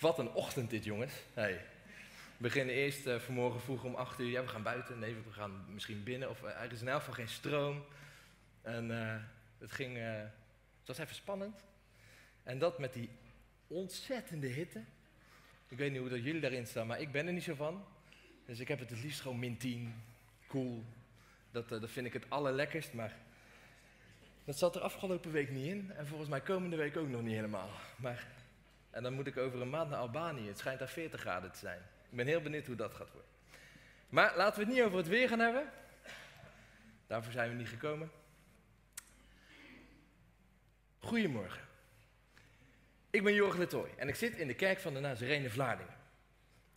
Wat een ochtend dit, jongens. Hey. We beginnen eerst uh, vanmorgen vroeg om 8 uur. Ja, we gaan buiten. Nee, we gaan misschien binnen. Of uh, er is in elk geval geen stroom. En uh, het ging. het was even spannend. En dat met die ontzettende hitte. Ik weet niet hoe dat jullie daarin staan, maar ik ben er niet zo van. Dus ik heb het het liefst gewoon min 10, cool. Dat, dat vind ik het allerlekkerst, maar dat zat er afgelopen week niet in. En volgens mij komende week ook nog niet helemaal. Maar en dan moet ik over een maand naar Albanië. Het schijnt daar 40 graden te zijn. Ik ben heel benieuwd hoe dat gaat worden. Maar laten we het niet over het weer gaan hebben. Daarvoor zijn we niet gekomen. Goedemorgen. Ik ben Jorg Letoy en ik zit in de kerk van de Nazarene Vlaardingen.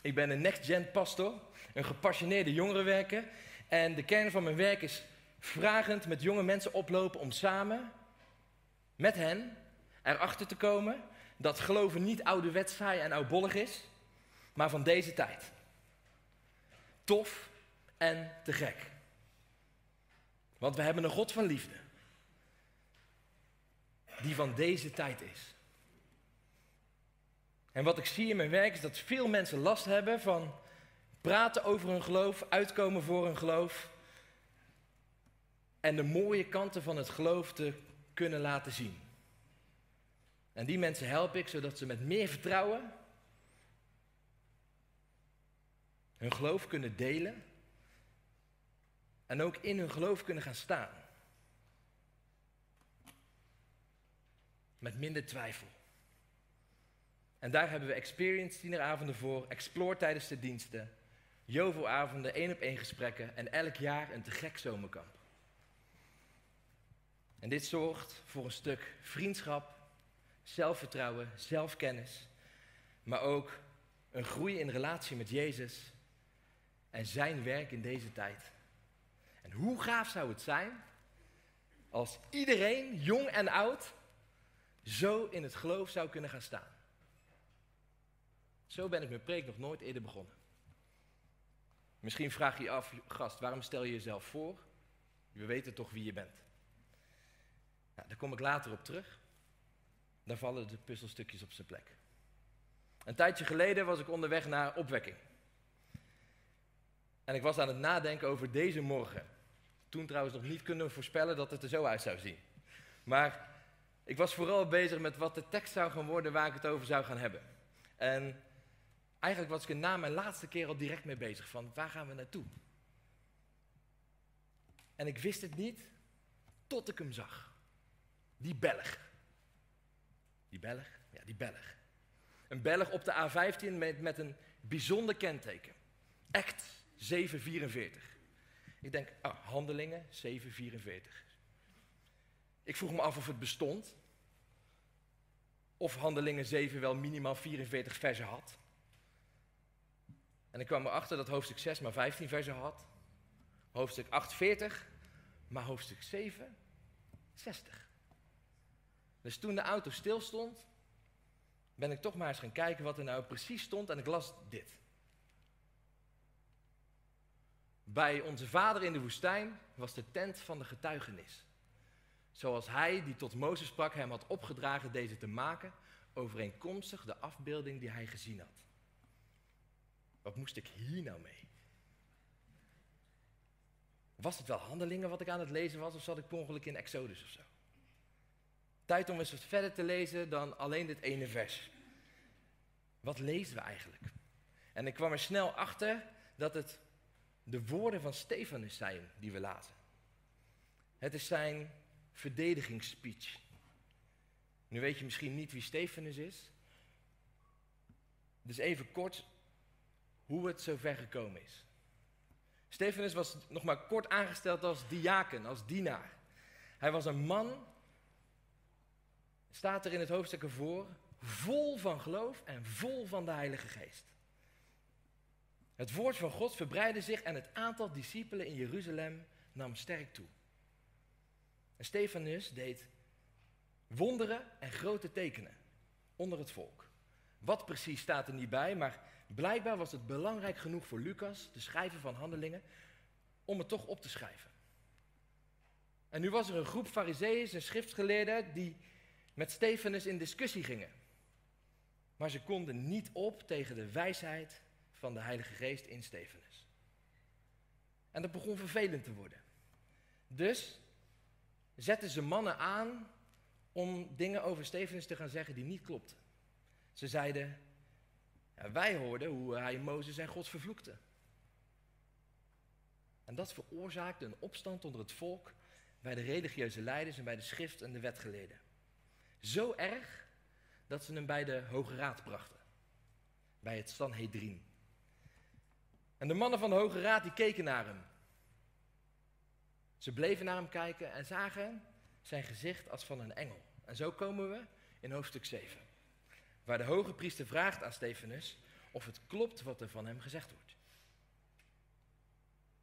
Ik ben een next-gen pastor, een gepassioneerde jongerenwerker. En de kern van mijn werk is vragend met jonge mensen oplopen om samen met hen erachter te komen dat geloven niet ouderwets saai en oudbollig is, maar van deze tijd. Tof en te gek. Want we hebben een God van liefde, die van deze tijd is. En wat ik zie in mijn werk is dat veel mensen last hebben van praten over hun geloof, uitkomen voor hun geloof en de mooie kanten van het geloof te kunnen laten zien. En die mensen help ik zodat ze met meer vertrouwen hun geloof kunnen delen en ook in hun geloof kunnen gaan staan. Met minder twijfel. En daar hebben we experience tieneravonden voor, explore tijdens de diensten, Jovo-avonden, één op één gesprekken en elk jaar een te gek zomerkamp. En dit zorgt voor een stuk vriendschap, zelfvertrouwen, zelfkennis, maar ook een groei in relatie met Jezus en zijn werk in deze tijd. En hoe gaaf zou het zijn als iedereen, jong en oud, zo in het geloof zou kunnen gaan staan. Zo ben ik mijn preek nog nooit eerder begonnen. Misschien vraag je je af, gast, waarom stel je jezelf voor? We weten toch wie je bent. Nou, daar kom ik later op terug dan vallen de puzzelstukjes op zijn plek. Een tijdje geleden was ik onderweg naar opwekking. En ik was aan het nadenken over deze morgen. Toen trouwens nog niet kunnen voorspellen dat het er zo uit zou zien. Maar ik was vooral bezig met wat de tekst zou gaan worden waar ik het over zou gaan hebben. En eigenlijk was ik er na mijn laatste keer al direct mee bezig van waar gaan we naartoe? En ik wist het niet tot ik hem zag. Die Belg. Die Belg? Ja, die Belg. Een Belg op de A15 met, met een bijzonder kenteken. Act 744. Ik denk, ah, handelingen 744. Ik vroeg me af of het bestond. Of handelingen 7 wel minimaal 44 versen had. En ik kwam erachter dat hoofdstuk 6 maar 15 versen had. Hoofdstuk 8 40, maar hoofdstuk 7 60. Dus toen de auto stilstond, ben ik toch maar eens gaan kijken wat er nou precies stond en ik las dit. Bij onze vader in de woestijn was de tent van de getuigenis. Zoals hij, die tot Mozes sprak, hem had opgedragen deze te maken, overeenkomstig de afbeelding die hij gezien had. Wat moest ik hier nou mee? Was het wel handelingen wat ik aan het lezen was, of zat ik per ongeluk in Exodus of zo? Tijd om eens wat verder te lezen dan alleen dit ene vers. Wat lezen we eigenlijk? En ik kwam er snel achter dat het de woorden van Stefanus zijn die we laten. Het is zijn verdedigingsspeech. Nu weet je misschien niet wie Stefanus is. Dus even kort hoe het zover gekomen is. Stefanus was nog maar kort aangesteld als diaken, als dienaar. Hij was een man staat er in het hoofdstuk ervoor, vol van geloof en vol van de Heilige Geest. Het woord van God verbreidde zich en het aantal discipelen in Jeruzalem nam sterk toe. En Stefanus deed wonderen en grote tekenen onder het volk. Wat precies staat er niet bij, maar blijkbaar was het belangrijk genoeg voor Lucas, de schrijver van Handelingen, om het toch op te schrijven. En nu was er een groep fariseeën en schriftgeleerden die met Stefanus in discussie gingen. Maar ze konden niet op tegen de wijsheid van de Heilige Geest in Stefanus. En dat begon vervelend te worden. Dus zetten ze mannen aan om dingen over Stefanus te gaan zeggen die niet klopten. Ze zeiden, wij hoorden hoe hij Mozes en God vervloekte. En dat veroorzaakte een opstand onder het volk bij de religieuze leiders en bij de schrift en de wetgeleerden. Zo erg dat ze hem bij de Hoge Raad brachten, bij het Sanhedrin. En de mannen van de Hoge Raad die keken naar hem. Ze bleven naar hem kijken en zagen zijn gezicht als van een engel. En zo komen we in hoofdstuk 7, waar de hoge priester vraagt aan Stefanus of het klopt wat er van hem gezegd wordt.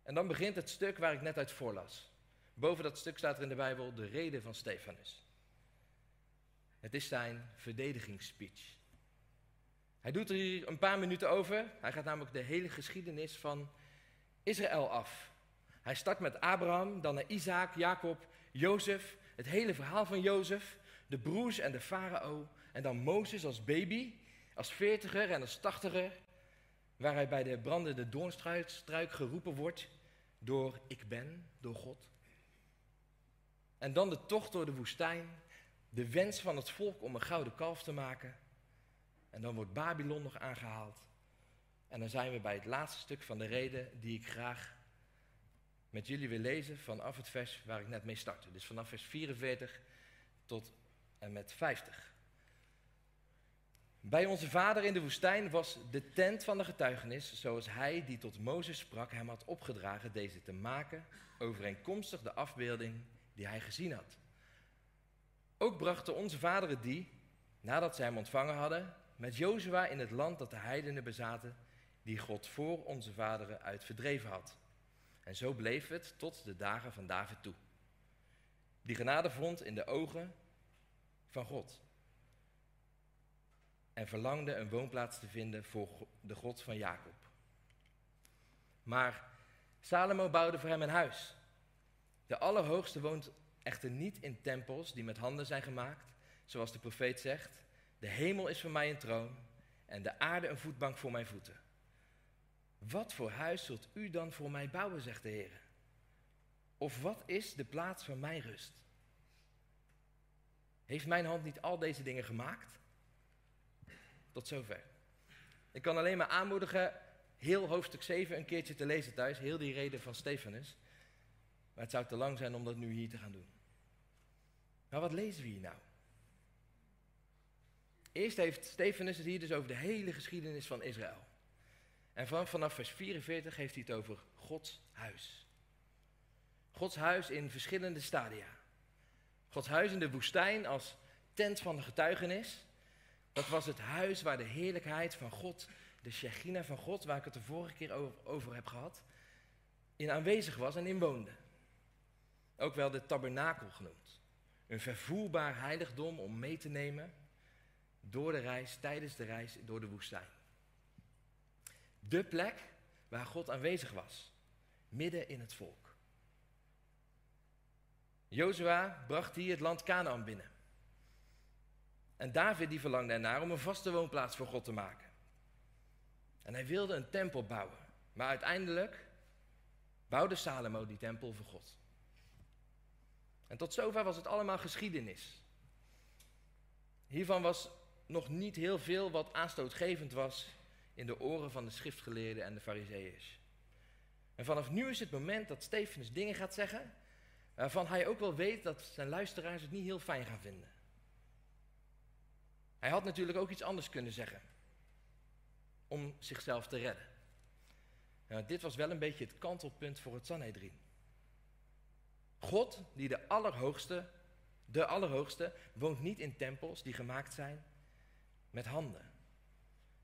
En dan begint het stuk waar ik net uit voorlas. Boven dat stuk staat er in de Bijbel de reden van Stefanus. Het is zijn verdedigingsspeech. Hij doet er hier een paar minuten over. Hij gaat namelijk de hele geschiedenis van Israël af. Hij start met Abraham, dan naar Isaac, Jacob, Jozef, het hele verhaal van Jozef, de broers en de farao, en dan Mozes als baby, als veertiger en als tachtiger, waar hij bij de brandende doornstruik geroepen wordt door ik ben, door God. En dan de tocht door de woestijn, de wens van het volk om een gouden kalf te maken. En dan wordt Babylon nog aangehaald. En dan zijn we bij het laatste stuk van de reden die ik graag met jullie wil lezen vanaf het vers waar ik net mee startte. Dus vanaf vers 44 tot en met 50. Bij onze vader in de woestijn was de tent van de getuigenis, zoals hij die tot Mozes sprak, hem had opgedragen deze te maken, overeenkomstig de afbeelding die hij gezien had. Ook brachten onze vaderen die, nadat zij hem ontvangen hadden, met Jozua in het land dat de heidenen bezaten, die God voor onze vaderen uit verdreven had. En zo bleef het tot de dagen van David toe. Die genade vond in de ogen van God. En verlangde een woonplaats te vinden voor de God van Jacob. Maar Salomo bouwde voor hem een huis. De Allerhoogste woont echter niet in tempels die met handen zijn gemaakt, zoals de profeet zegt: De hemel is voor mij een troon en de aarde een voetbank voor mijn voeten. Wat voor huis zult u dan voor mij bouwen, zegt de Heer? Of wat is de plaats van mijn rust? Heeft mijn hand niet al deze dingen gemaakt? Tot zover. Ik kan alleen maar aanmoedigen heel hoofdstuk 7 een keertje te lezen thuis, heel die reden van Stefanus. Maar het zou te lang zijn om dat nu hier te gaan doen. Maar wat lezen we hier nou? Eerst heeft Stefanus het hier dus over de hele geschiedenis van Israël. En vanaf vers 44 heeft hij het over Gods huis. Gods huis in verschillende stadia. Gods huis in de woestijn als tent van de getuigenis. Dat was het huis waar de heerlijkheid van God, de Shechina van God, waar ik het de vorige keer over, heb gehad, in aanwezig was en in woonde. Ook wel de tabernakel genoemd. Een vervoerbaar heiligdom om mee te nemen door de reis, tijdens de reis door de woestijn. De plek waar God aanwezig was, midden in het volk. Jozua bracht hier het land Canaan binnen. En David die verlangde ernaar om een vaste woonplaats voor God te maken. En hij wilde een tempel bouwen. Maar uiteindelijk bouwde Salomo die tempel voor God. En tot zover was het allemaal geschiedenis. Hiervan was nog niet heel veel wat aanstootgevend was in de oren van de schriftgeleerden en de fariseeërs. En vanaf nu is het moment dat Stefanus dingen gaat zeggen waarvan hij ook wel weet dat zijn luisteraars het niet heel fijn gaan vinden. Hij had natuurlijk ook iets anders kunnen zeggen om zichzelf te redden. Nou, dit was wel een beetje het kantelpunt voor het Sanhedrin. God, die de Allerhoogste, de Allerhoogste, woont niet in tempels die gemaakt zijn met handen.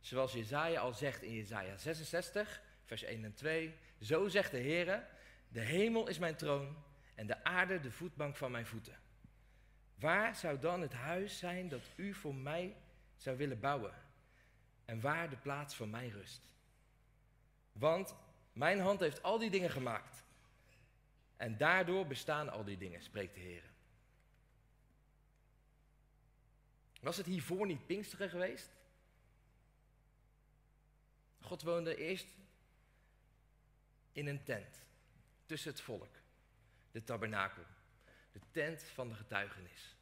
Zoals Jezaja al zegt in Jezaja 66, vers 1 en 2. Zo zegt de Heer, de hemel is mijn troon en de aarde de voetbank van mijn voeten. Waar zou dan het huis zijn dat u voor mij zou willen bouwen? En waar de plaats van mijn rust? Want mijn hand heeft al die dingen gemaakt. En daardoor bestaan al die dingen, spreekt de Heer. Was het hiervoor niet Pinksteren geweest? God woonde eerst in een tent tussen het volk, de tabernakel, de tent van de getuigenis.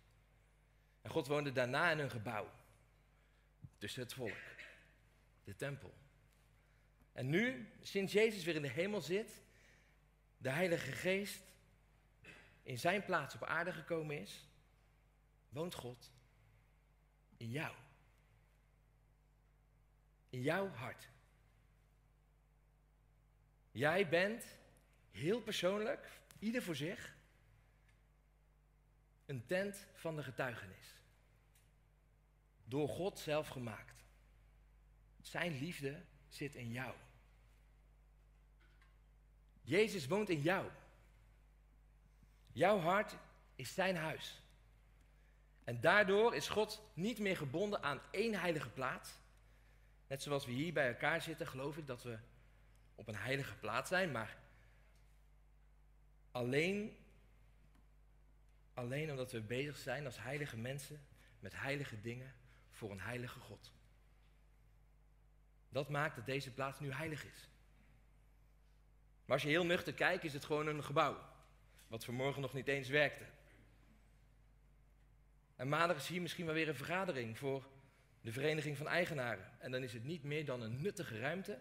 En God woonde daarna in een gebouw tussen het volk, de tempel. En nu, sinds Jezus weer in de hemel zit, de Heilige Geest in zijn plaats op aarde gekomen is, woont God in jou. In jouw hart. Jij bent heel persoonlijk, ieder voor zich, een tent van de getuigenis. Door God zelf gemaakt. Zijn liefde zit in jou. Jezus woont in jou. Jouw hart is zijn huis. En daardoor is God niet meer gebonden aan één heilige plaats. Net zoals we hier bij elkaar zitten, geloof ik dat we op een heilige plaats zijn, maar alleen, alleen omdat we bezig zijn als heilige mensen met heilige dingen voor een heilige God. Dat maakt dat deze plaats nu heilig is. Maar als je heel nuchter kijkt, is het gewoon een gebouw. Wat vanmorgen nog niet eens werkte. En maandag is hier misschien wel weer een vergadering voor de Vereniging van Eigenaren. En dan is het niet meer dan een nuttige ruimte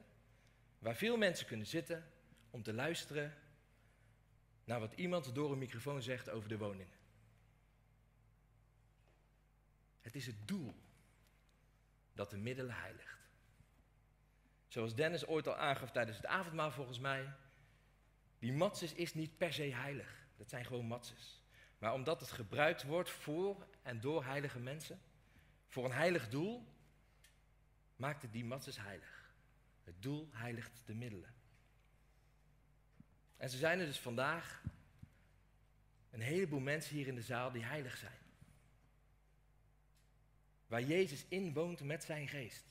waar veel mensen kunnen zitten om te luisteren naar wat iemand door een microfoon zegt over de woningen. Het is het doel dat de middelen heiligt. Zoals Dennis ooit al aangaf tijdens het avondmaal volgens mij, die matses is niet per se heilig. Dat zijn gewoon matses. Maar omdat het gebruikt wordt voor en door heilige mensen, voor een heilig doel, maakt het die matses heilig. Het doel heiligt de middelen. En ze zijn er dus vandaag een heleboel mensen hier in de zaal die heilig zijn. Waar Jezus inwoont met zijn geest.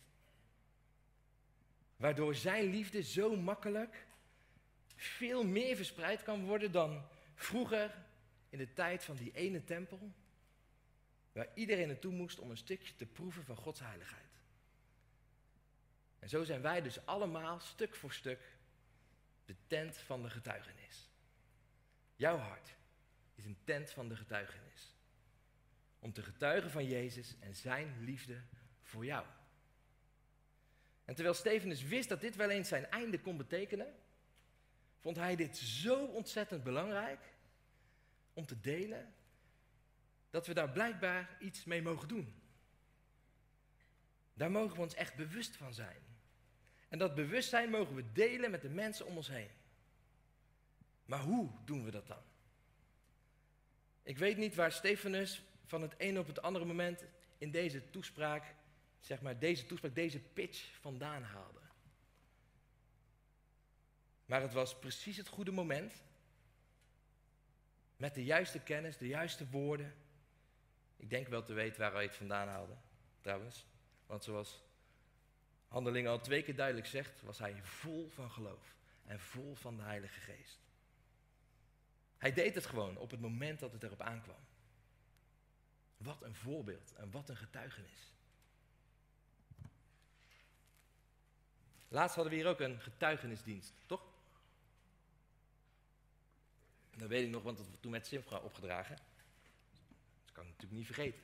Waardoor zijn liefde zo makkelijk veel meer verspreid kan worden dan vroeger in de tijd van die ene tempel. Waar iedereen naartoe moest om een stukje te proeven van Gods heiligheid. En zo zijn wij dus allemaal stuk voor stuk de tent van de getuigenis. Jouw hart is een tent van de getuigenis. Om te getuigen van Jezus en zijn liefde voor jou. En terwijl Stefanus wist dat dit wel eens zijn einde kon betekenen, vond hij dit zo ontzettend belangrijk om te delen, dat we daar blijkbaar iets mee mogen doen. Daar mogen we ons echt bewust van zijn. En dat bewustzijn mogen we delen met de mensen om ons heen. Maar hoe doen we dat dan? Ik weet niet waar Stefanus van het ene op het andere moment in deze toespraak, zeg maar deze toespraak, deze pitch vandaan haalde. Maar het was precies het goede moment. Met de juiste kennis, de juiste woorden. Ik denk wel te weten waar hij het vandaan haalde, trouwens. Want zoals Handelingen al twee keer duidelijk zegt, was hij vol van geloof en vol van de Heilige Geest. Hij deed het gewoon op het moment dat het erop aankwam. Wat een voorbeeld en wat een getuigenis. Laatst hadden we hier ook een getuigenisdienst, toch? Dat weet ik nog, want dat we toen met Simfra opgedragen. Dat kan ik natuurlijk niet vergeten.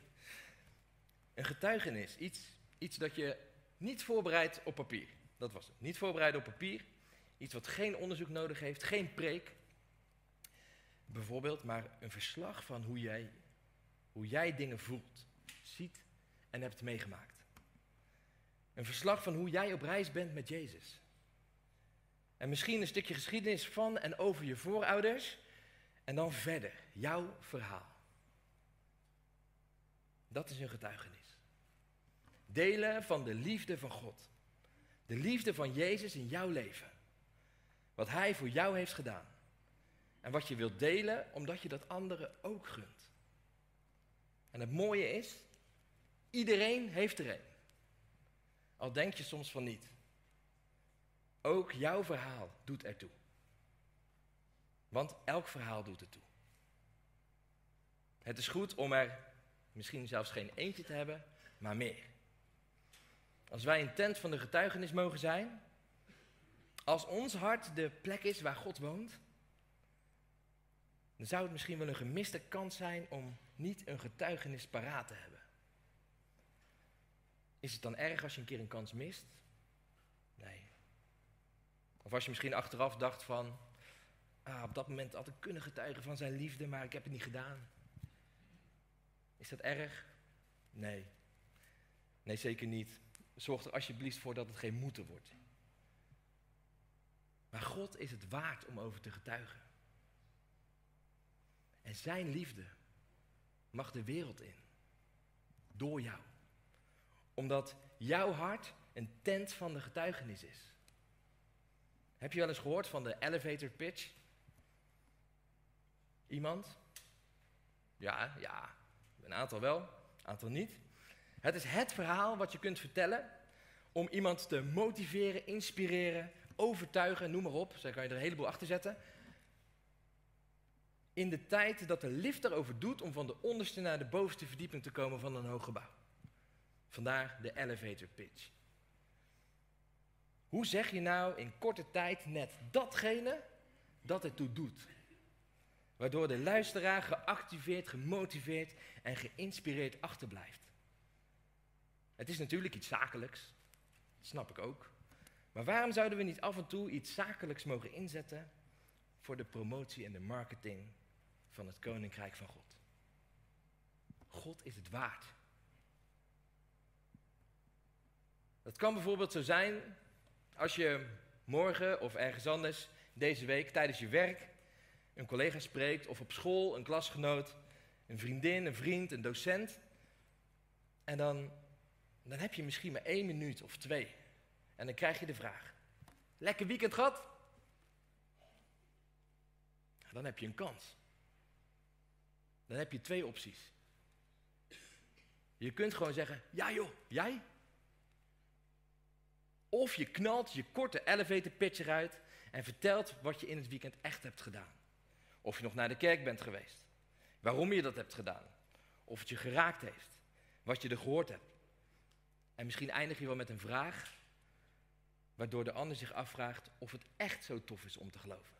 Een getuigenis, iets, iets dat je niet voorbereid op papier. Dat was het. Niet voorbereid op papier. Iets wat geen onderzoek nodig heeft, geen preek. Bijvoorbeeld, maar een verslag van hoe jij, hoe jij dingen voelt, ziet en hebt meegemaakt. Een verslag van hoe jij op reis bent met Jezus. En misschien een stukje geschiedenis van en over je voorouders. En dan verder, jouw verhaal. Dat is een getuigenis. Delen van de liefde van God. De liefde van Jezus in jouw leven. Wat Hij voor jou heeft gedaan. En wat je wilt delen omdat je dat anderen ook gunt. En het mooie is, iedereen heeft er een. Al denk je soms van niet. Ook jouw verhaal doet ertoe. Want elk verhaal doet ertoe. Het is goed om er misschien zelfs geen eentje te hebben, maar meer. Als wij een tent van de getuigenis mogen zijn, Als ons hart de plek is waar God woont, dan zou het misschien wel een gemiste kans zijn om niet een getuigenis paraat te hebben. Is het dan erg als je een keer een kans mist? Nee. Of als je misschien achteraf dacht van, ah, op dat moment had ik kunnen getuigen van zijn liefde, maar ik heb het niet gedaan. Is dat erg? Nee. Nee, zeker niet. Zorg er alsjeblieft voor dat het geen moeten wordt. Maar God is het waard om over te getuigen. En zijn liefde mag de wereld in. Door jou. Omdat jouw hart een tent van de getuigenis is. Heb je wel eens gehoord van de elevator pitch? Iemand? Ja, ja. Een aantal wel, een aantal niet. Het is het verhaal wat je kunt vertellen om iemand te motiveren, inspireren, overtuigen, noem maar op. Zo kan je er een heleboel achter zetten. In de tijd dat de lift erover doet om van de onderste naar de bovenste verdieping te komen van een hoog gebouw. Vandaar de elevator pitch. Hoe zeg je nou in korte tijd net datgene dat het toe doet? Waardoor de luisteraar geactiveerd, gemotiveerd en geïnspireerd achterblijft. Het is natuurlijk iets zakelijks, dat snap ik ook. Maar waarom zouden we niet af en toe iets zakelijks mogen inzetten voor de promotie en de marketing van het Koninkrijk van God? God is het waard. Dat kan bijvoorbeeld zo zijn als je morgen of ergens anders deze week tijdens je werk een collega spreekt of op school een klasgenoot, een vriendin, een vriend, een docent. En dan, dan heb je misschien maar één minuut of twee. En dan krijg je de vraag: Lekker weekend gehad? Dan heb je een kans. Dan heb je twee opties. Je kunt gewoon zeggen: Ja joh, jij? Of je knalt je korte elevator pitch eruit en vertelt wat je in het weekend echt hebt gedaan. Of je nog naar de kerk bent geweest. Waarom je dat hebt gedaan. Of het je geraakt heeft. Wat je er gehoord hebt. En misschien eindig je wel met een vraag. Waardoor de ander zich afvraagt of het echt zo tof is om te geloven.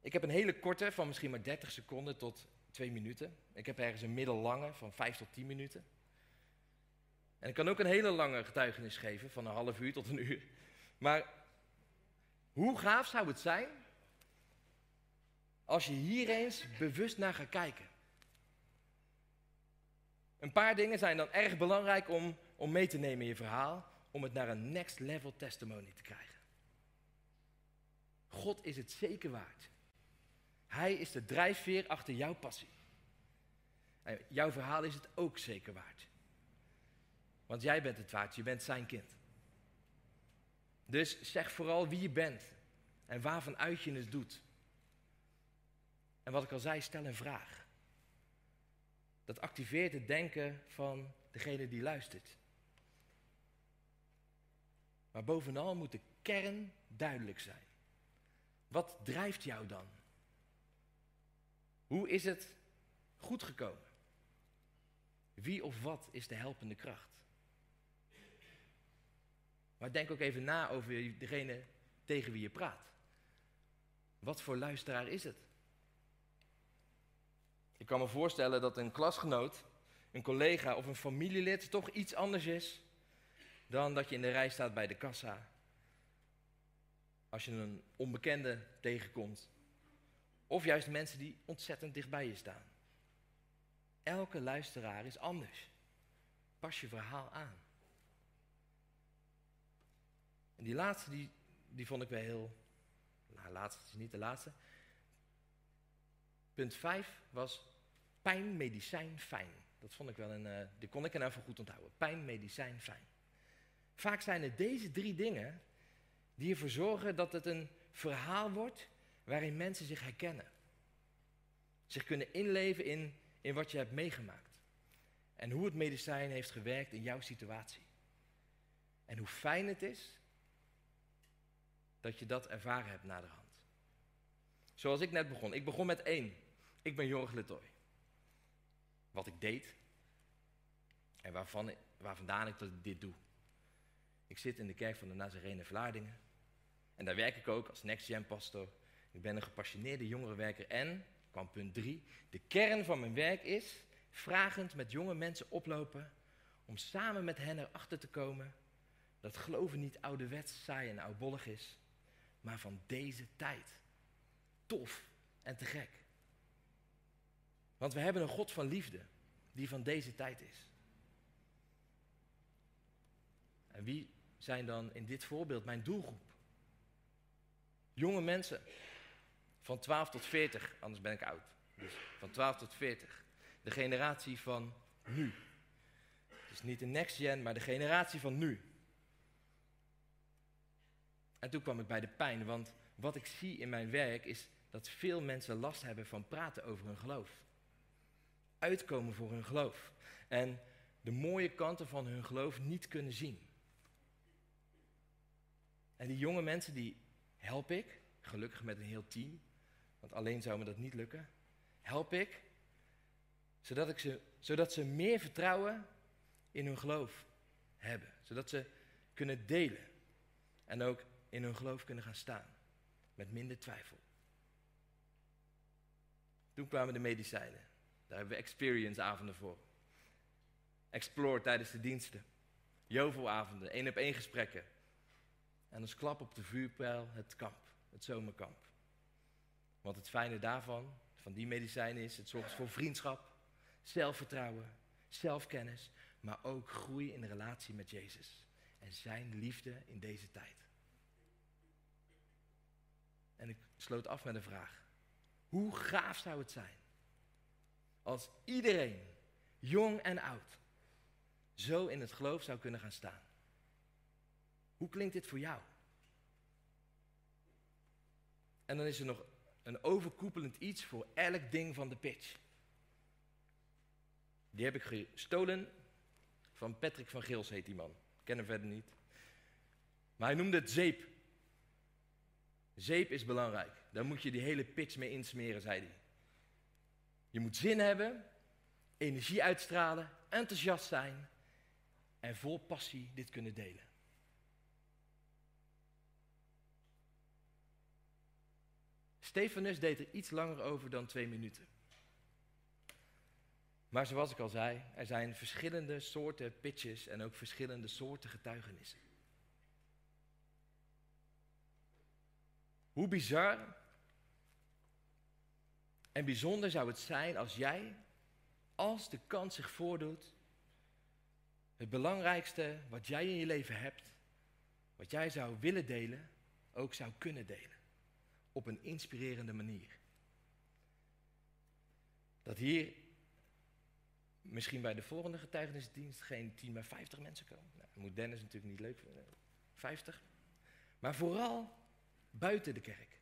Ik heb een hele korte van misschien maar 30 seconden tot 2 minuten. Ik heb ergens een middellange van 5 tot 10 minuten. En ik kan ook een hele lange getuigenis geven van een half uur tot een uur. Maar hoe gaaf zou het zijn als je hier eens bewust naar gaat kijken. Een paar dingen zijn dan erg belangrijk om, om mee te nemen in je verhaal, om het naar een next level testimony te krijgen. God is het zeker waard. Hij is de drijfveer achter jouw passie. En jouw verhaal is het ook zeker waard. Want jij bent het waard, je bent zijn kind. Dus zeg vooral wie je bent en waarvan uit je het doet. En wat ik al zei, stel een vraag. Dat activeert het denken van degene die luistert. Maar bovenal moet de kern duidelijk zijn. Wat drijft jou dan? Hoe is het goed gekomen? Wie of wat is de helpende kracht? Maar denk ook even na over degene tegen wie je praat. Wat voor luisteraar is het? Kan me voorstellen dat een klasgenoot, een collega of een familielid toch iets anders is dan dat je in de rij staat bij de kassa. Als je een onbekende tegenkomt. Of juist mensen die ontzettend dicht bij je staan. Elke luisteraar is anders. Pas je verhaal aan. En die laatste, die, die vond ik wel heel. Nou, laatste is niet de laatste. Punt 5 was pijn, medicijn, fijn. Dat vond ik wel een, uh, die kon ik er nou voor goed onthouden. Pijn, medicijn, fijn. Vaak zijn het deze drie dingen die ervoor zorgen dat het een verhaal wordt waarin mensen zich herkennen. Zich kunnen inleven in, in wat je hebt meegemaakt. En hoe het medicijn heeft gewerkt in jouw situatie. En hoe fijn het is dat je dat ervaren hebt na de hand. Zoals ik net begon. Ik begon met één. Ik ben Jorg Letoy. Wat ik deed en waarvan, waar vandaan ik dit doe. Ik Ik zit in de kerk van de Nazarene Vlaardingen. En daar werk ik ook als Next Gen pastor. Ik ben een gepassioneerde jongerenwerker en, kwam punt drie, de kern van mijn werk is vragend met jonge mensen oplopen om samen met hen erachter te komen dat geloven niet ouderwets, saai en oudbollig is, maar van deze tijd. Tof en te gek. Want we hebben een God van liefde die van deze tijd is. En wie zijn dan in dit voorbeeld mijn doelgroep? Jonge mensen van 12 tot 40, anders ben ik oud. Dus van 12 tot 40. De generatie van nu. Dus niet de next gen, maar de generatie van nu. En toen kwam ik bij de pijn, want wat ik zie in mijn werk is dat veel mensen last hebben van praten over hun geloof. Uitkomen voor hun geloof. En de mooie kanten van hun geloof niet kunnen zien. En die jonge mensen, die help ik, gelukkig met een heel team, want alleen zou me dat niet lukken, help ik, zodat, ik ze, zodat ze meer vertrouwen in hun geloof hebben. Zodat ze kunnen delen. En ook in hun geloof kunnen gaan staan. Met minder twijfel. Toen kwamen de medicijnen. Daar hebben we experience-avonden voor. Explore tijdens de diensten. Jovo-avonden, één op één gesprekken. En als klap op de vuurpijl het kamp, het zomerkamp. Want het fijne daarvan, van die medicijnen is, het zorgt voor vriendschap, zelfvertrouwen, zelfkennis, maar ook groei in de relatie met Jezus. En zijn liefde in deze tijd. En ik sloot af met een vraag. Hoe gaaf zou het zijn als iedereen, jong en oud, zo in het geloof zou kunnen gaan staan? Hoe klinkt dit voor jou? En dan is er nog een overkoepelend iets voor elk ding van de pitch. Die heb ik gestolen van Patrick van Gils, heet die man. Ik ken hem verder niet. Maar hij noemde het zeep. Zeep is belangrijk. Daar moet je die hele pitch mee insmeren, zei hij. Je moet zin hebben, energie uitstralen, enthousiast zijn en vol passie dit kunnen delen. Stefanus deed er iets langer over dan twee minuten. Maar zoals ik al zei, er zijn verschillende soorten pitches en ook verschillende soorten getuigenissen. Hoe bizar en bijzonder zou het zijn als jij, als de kans zich voordoet, het belangrijkste wat jij in je leven hebt, wat jij zou willen delen, ook zou kunnen delen. Op een inspirerende manier. Dat hier misschien bij de volgende getuigenisdienst geen 10, maar 50 mensen komen. Nou, dat moet Dennis natuurlijk niet leuk vinden. 50. Maar vooral buiten de kerk.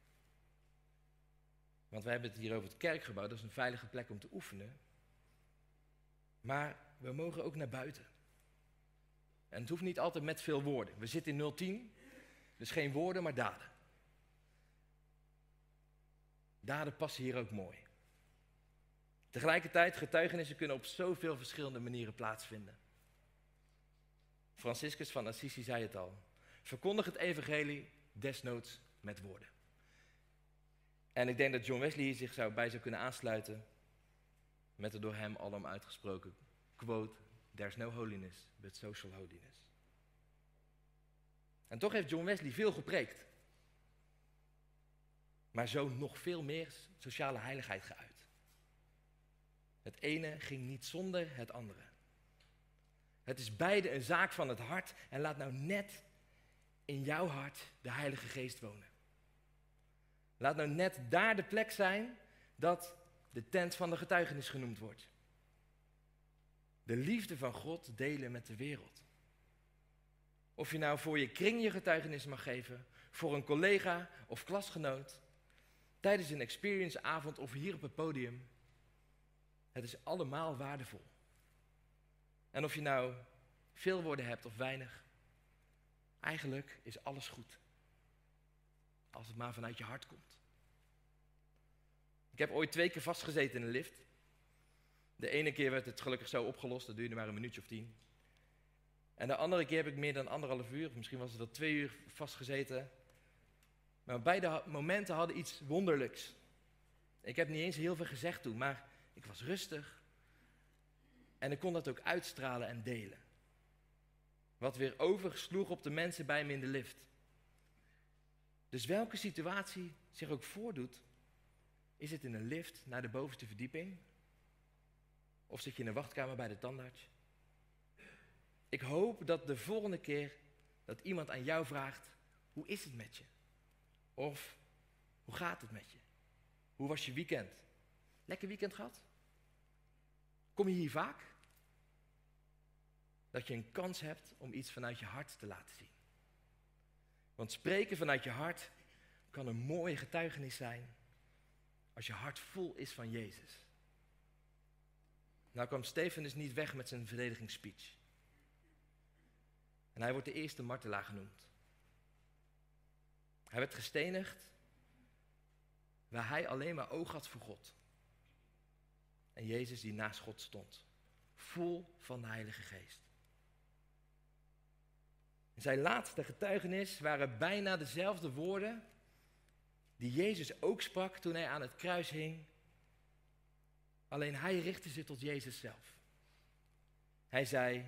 Want we hebben het hier over het kerkgebouw, dat is een veilige plek om te oefenen. Maar we mogen ook naar buiten. En het hoeft niet altijd met veel woorden. We zitten in 010, dus geen woorden, maar daden. Daden passen hier ook mooi. Tegelijkertijd, getuigenissen kunnen op zoveel verschillende manieren plaatsvinden. Franciscus van Assisi zei het al. Verkondig het evangelie desnoods met woorden. En ik denk dat John Wesley hier zich zou, bij zou kunnen aansluiten met de door hem alom uitgesproken quote: There's no holiness but social holiness. En toch heeft John Wesley veel gepreekt. Maar zo nog veel meer sociale heiligheid geuit. Het ene ging niet zonder het andere. Het is beide een zaak van het hart en laat nou net in jouw hart de Heilige Geest wonen. Laat nou net daar de plek zijn dat de tent van de getuigenis genoemd wordt. De liefde van God delen met de wereld. Of je nou voor je kring je getuigenis mag geven, voor een collega of klasgenoot, tijdens een experienceavond of hier op het podium. Het is allemaal waardevol. En of je nou veel woorden hebt of weinig, eigenlijk is alles goed. Als het maar vanuit je hart komt. Ik heb ooit twee keer vastgezeten in een lift. De ene keer werd het gelukkig zo opgelost, dat duurde maar een minuutje of tien. En de andere keer heb ik meer dan anderhalf uur, misschien was het al twee uur vastgezeten. Maar beide momenten hadden iets wonderlijks. Ik heb niet eens heel veel gezegd toen, maar ik was rustig. En ik kon dat ook uitstralen en delen. Wat weer oversloeg op de mensen bij me in de lift. Dus welke situatie zich ook voordoet, is het in een lift naar de bovenste verdieping? Of zit je in een wachtkamer bij de tandarts? Ik hoop dat de volgende keer dat iemand aan jou vraagt, hoe is het met je? Of hoe gaat het met je? Hoe was je weekend? Lekker weekend gehad? Kom je hier vaak? Dat je een kans hebt om iets vanuit je hart te laten zien. Want spreken vanuit je hart kan een mooie getuigenis zijn als je hart vol is van Jezus. Nou kwam Stefanus niet weg met zijn verdedigingsspeech. En hij wordt de eerste martelaar genoemd. Hij werd gestenigd waar hij alleen maar oog had voor God. En Jezus die naast God stond, vol van de Heilige Geest. Zijn laatste getuigenis waren bijna dezelfde woorden die Jezus ook sprak toen hij aan het kruis hing. Alleen hij richtte zich tot Jezus zelf. Hij zei,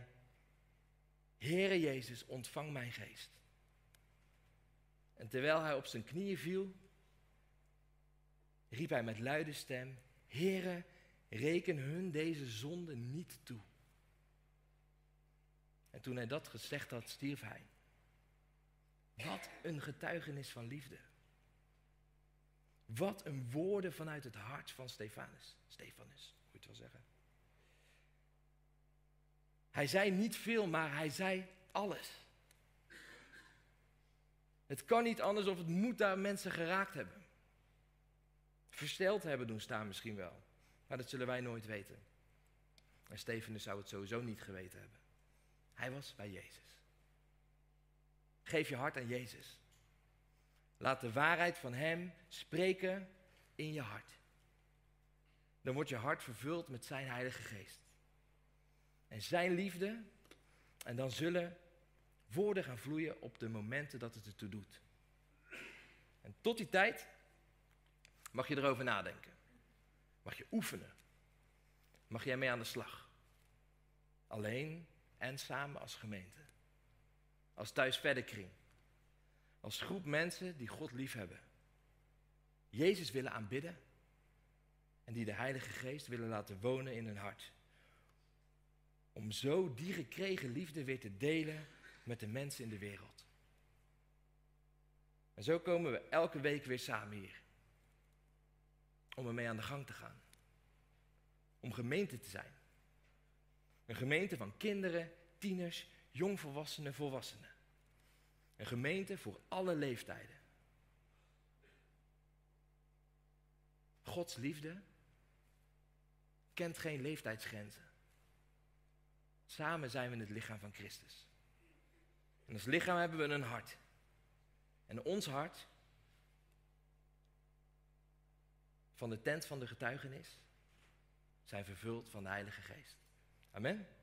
Heere Jezus, ontvang mijn geest. En terwijl hij op zijn knieën viel, riep hij met luide stem, Heere, reken hun deze zonde niet toe. En toen hij dat gezegd had, stierf hij. Wat een getuigenis van liefde. Wat een woorden vanuit het hart van Stefanus. Stefanus, moet je het wel zeggen. Hij zei niet veel, maar hij zei alles. Het kan niet anders of het moet daar mensen geraakt hebben. Versteld hebben doen staan misschien wel. Maar dat zullen wij nooit weten. En Stefanus zou het sowieso niet geweten hebben. Hij was bij Jezus. Geef je hart aan Jezus. Laat de waarheid van Hem spreken in je hart. Dan wordt je hart vervuld met Zijn Heilige Geest. En Zijn liefde. En dan zullen woorden gaan vloeien op de momenten dat het ertoe doet. En tot die tijd mag je erover nadenken. Mag je oefenen. Mag jij mee aan de slag. Alleen en samen als gemeente. Als thuis verder kring. Als groep mensen die God lief hebben. Jezus willen aanbidden. En die de Heilige Geest willen laten wonen in hun hart. Om zo die gekregen liefde weer te delen met de mensen in de wereld. En zo komen we elke week weer samen hier. Om ermee aan de gang te gaan. Om gemeente te zijn. Een gemeente van kinderen, tieners, jongvolwassenen, volwassenen. Een gemeente voor alle leeftijden. Gods liefde kent geen leeftijdsgrenzen. Samen zijn we het lichaam van Christus. En als lichaam hebben we een hart. En ons hart, van de tent van de getuigenis, zijn vervuld van de Heilige Geest. Amen.